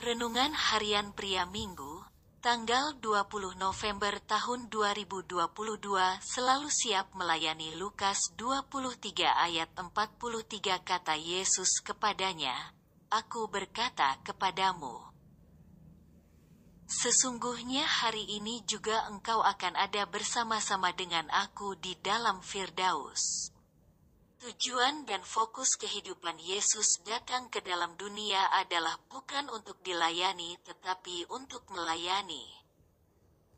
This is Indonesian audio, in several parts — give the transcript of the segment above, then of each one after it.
Renungan Harian Pria Minggu, tanggal 20 November tahun 2022 selalu siap melayani Lukas 23 ayat 43 kata Yesus kepadanya, Aku berkata kepadamu. Sesungguhnya hari ini juga engkau akan ada bersama-sama dengan aku di dalam Firdaus. Tujuan dan fokus kehidupan Yesus datang ke dalam dunia adalah bukan untuk dilayani tetapi untuk melayani.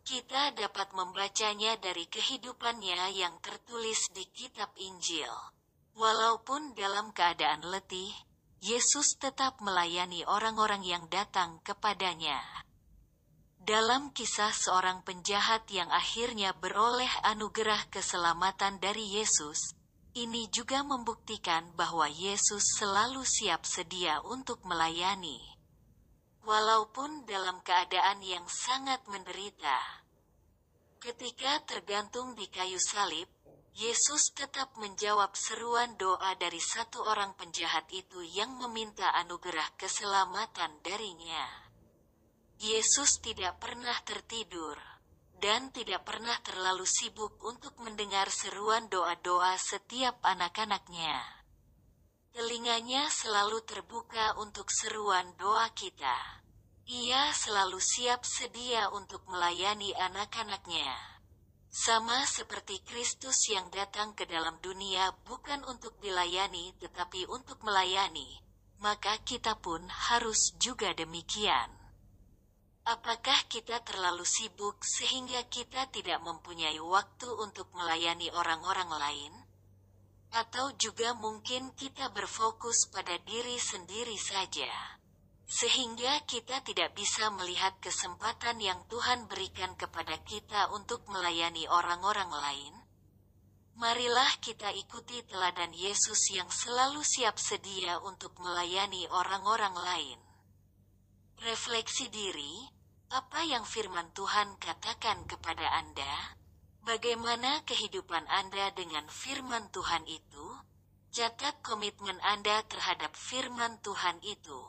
Kita dapat membacanya dari kehidupannya yang tertulis di kitab Injil. Walaupun dalam keadaan letih, Yesus tetap melayani orang-orang yang datang kepadanya. Dalam kisah seorang penjahat yang akhirnya beroleh anugerah keselamatan dari Yesus, ini juga membuktikan bahwa Yesus selalu siap sedia untuk melayani. Walaupun dalam keadaan yang sangat menderita. Ketika tergantung di kayu salib, Yesus tetap menjawab seruan doa dari satu orang penjahat itu yang meminta anugerah keselamatan darinya. Yesus tidak pernah tertidur dan tidak pernah terlalu sibuk untuk mendengar seruan doa-doa setiap anak-anaknya. Telinganya selalu terbuka untuk seruan doa kita. Ia selalu siap sedia untuk melayani anak-anaknya. Sama seperti Kristus yang datang ke dalam dunia bukan untuk dilayani tetapi untuk melayani, maka kita pun harus juga demikian. Apakah kita terlalu sibuk sehingga kita tidak mempunyai waktu untuk melayani orang-orang lain? Atau juga mungkin kita berfokus pada diri sendiri saja, sehingga kita tidak bisa melihat kesempatan yang Tuhan berikan kepada kita untuk melayani orang-orang lain? Marilah kita ikuti teladan Yesus yang selalu siap sedia untuk melayani orang-orang lain. Refleksi diri, apa yang firman Tuhan katakan kepada Anda? Bagaimana kehidupan Anda dengan firman Tuhan itu? Catat komitmen Anda terhadap firman Tuhan itu.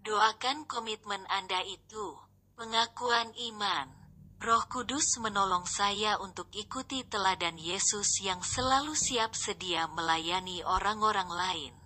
Doakan komitmen Anda itu. Pengakuan iman. Roh Kudus menolong saya untuk ikuti teladan Yesus yang selalu siap sedia melayani orang-orang lain.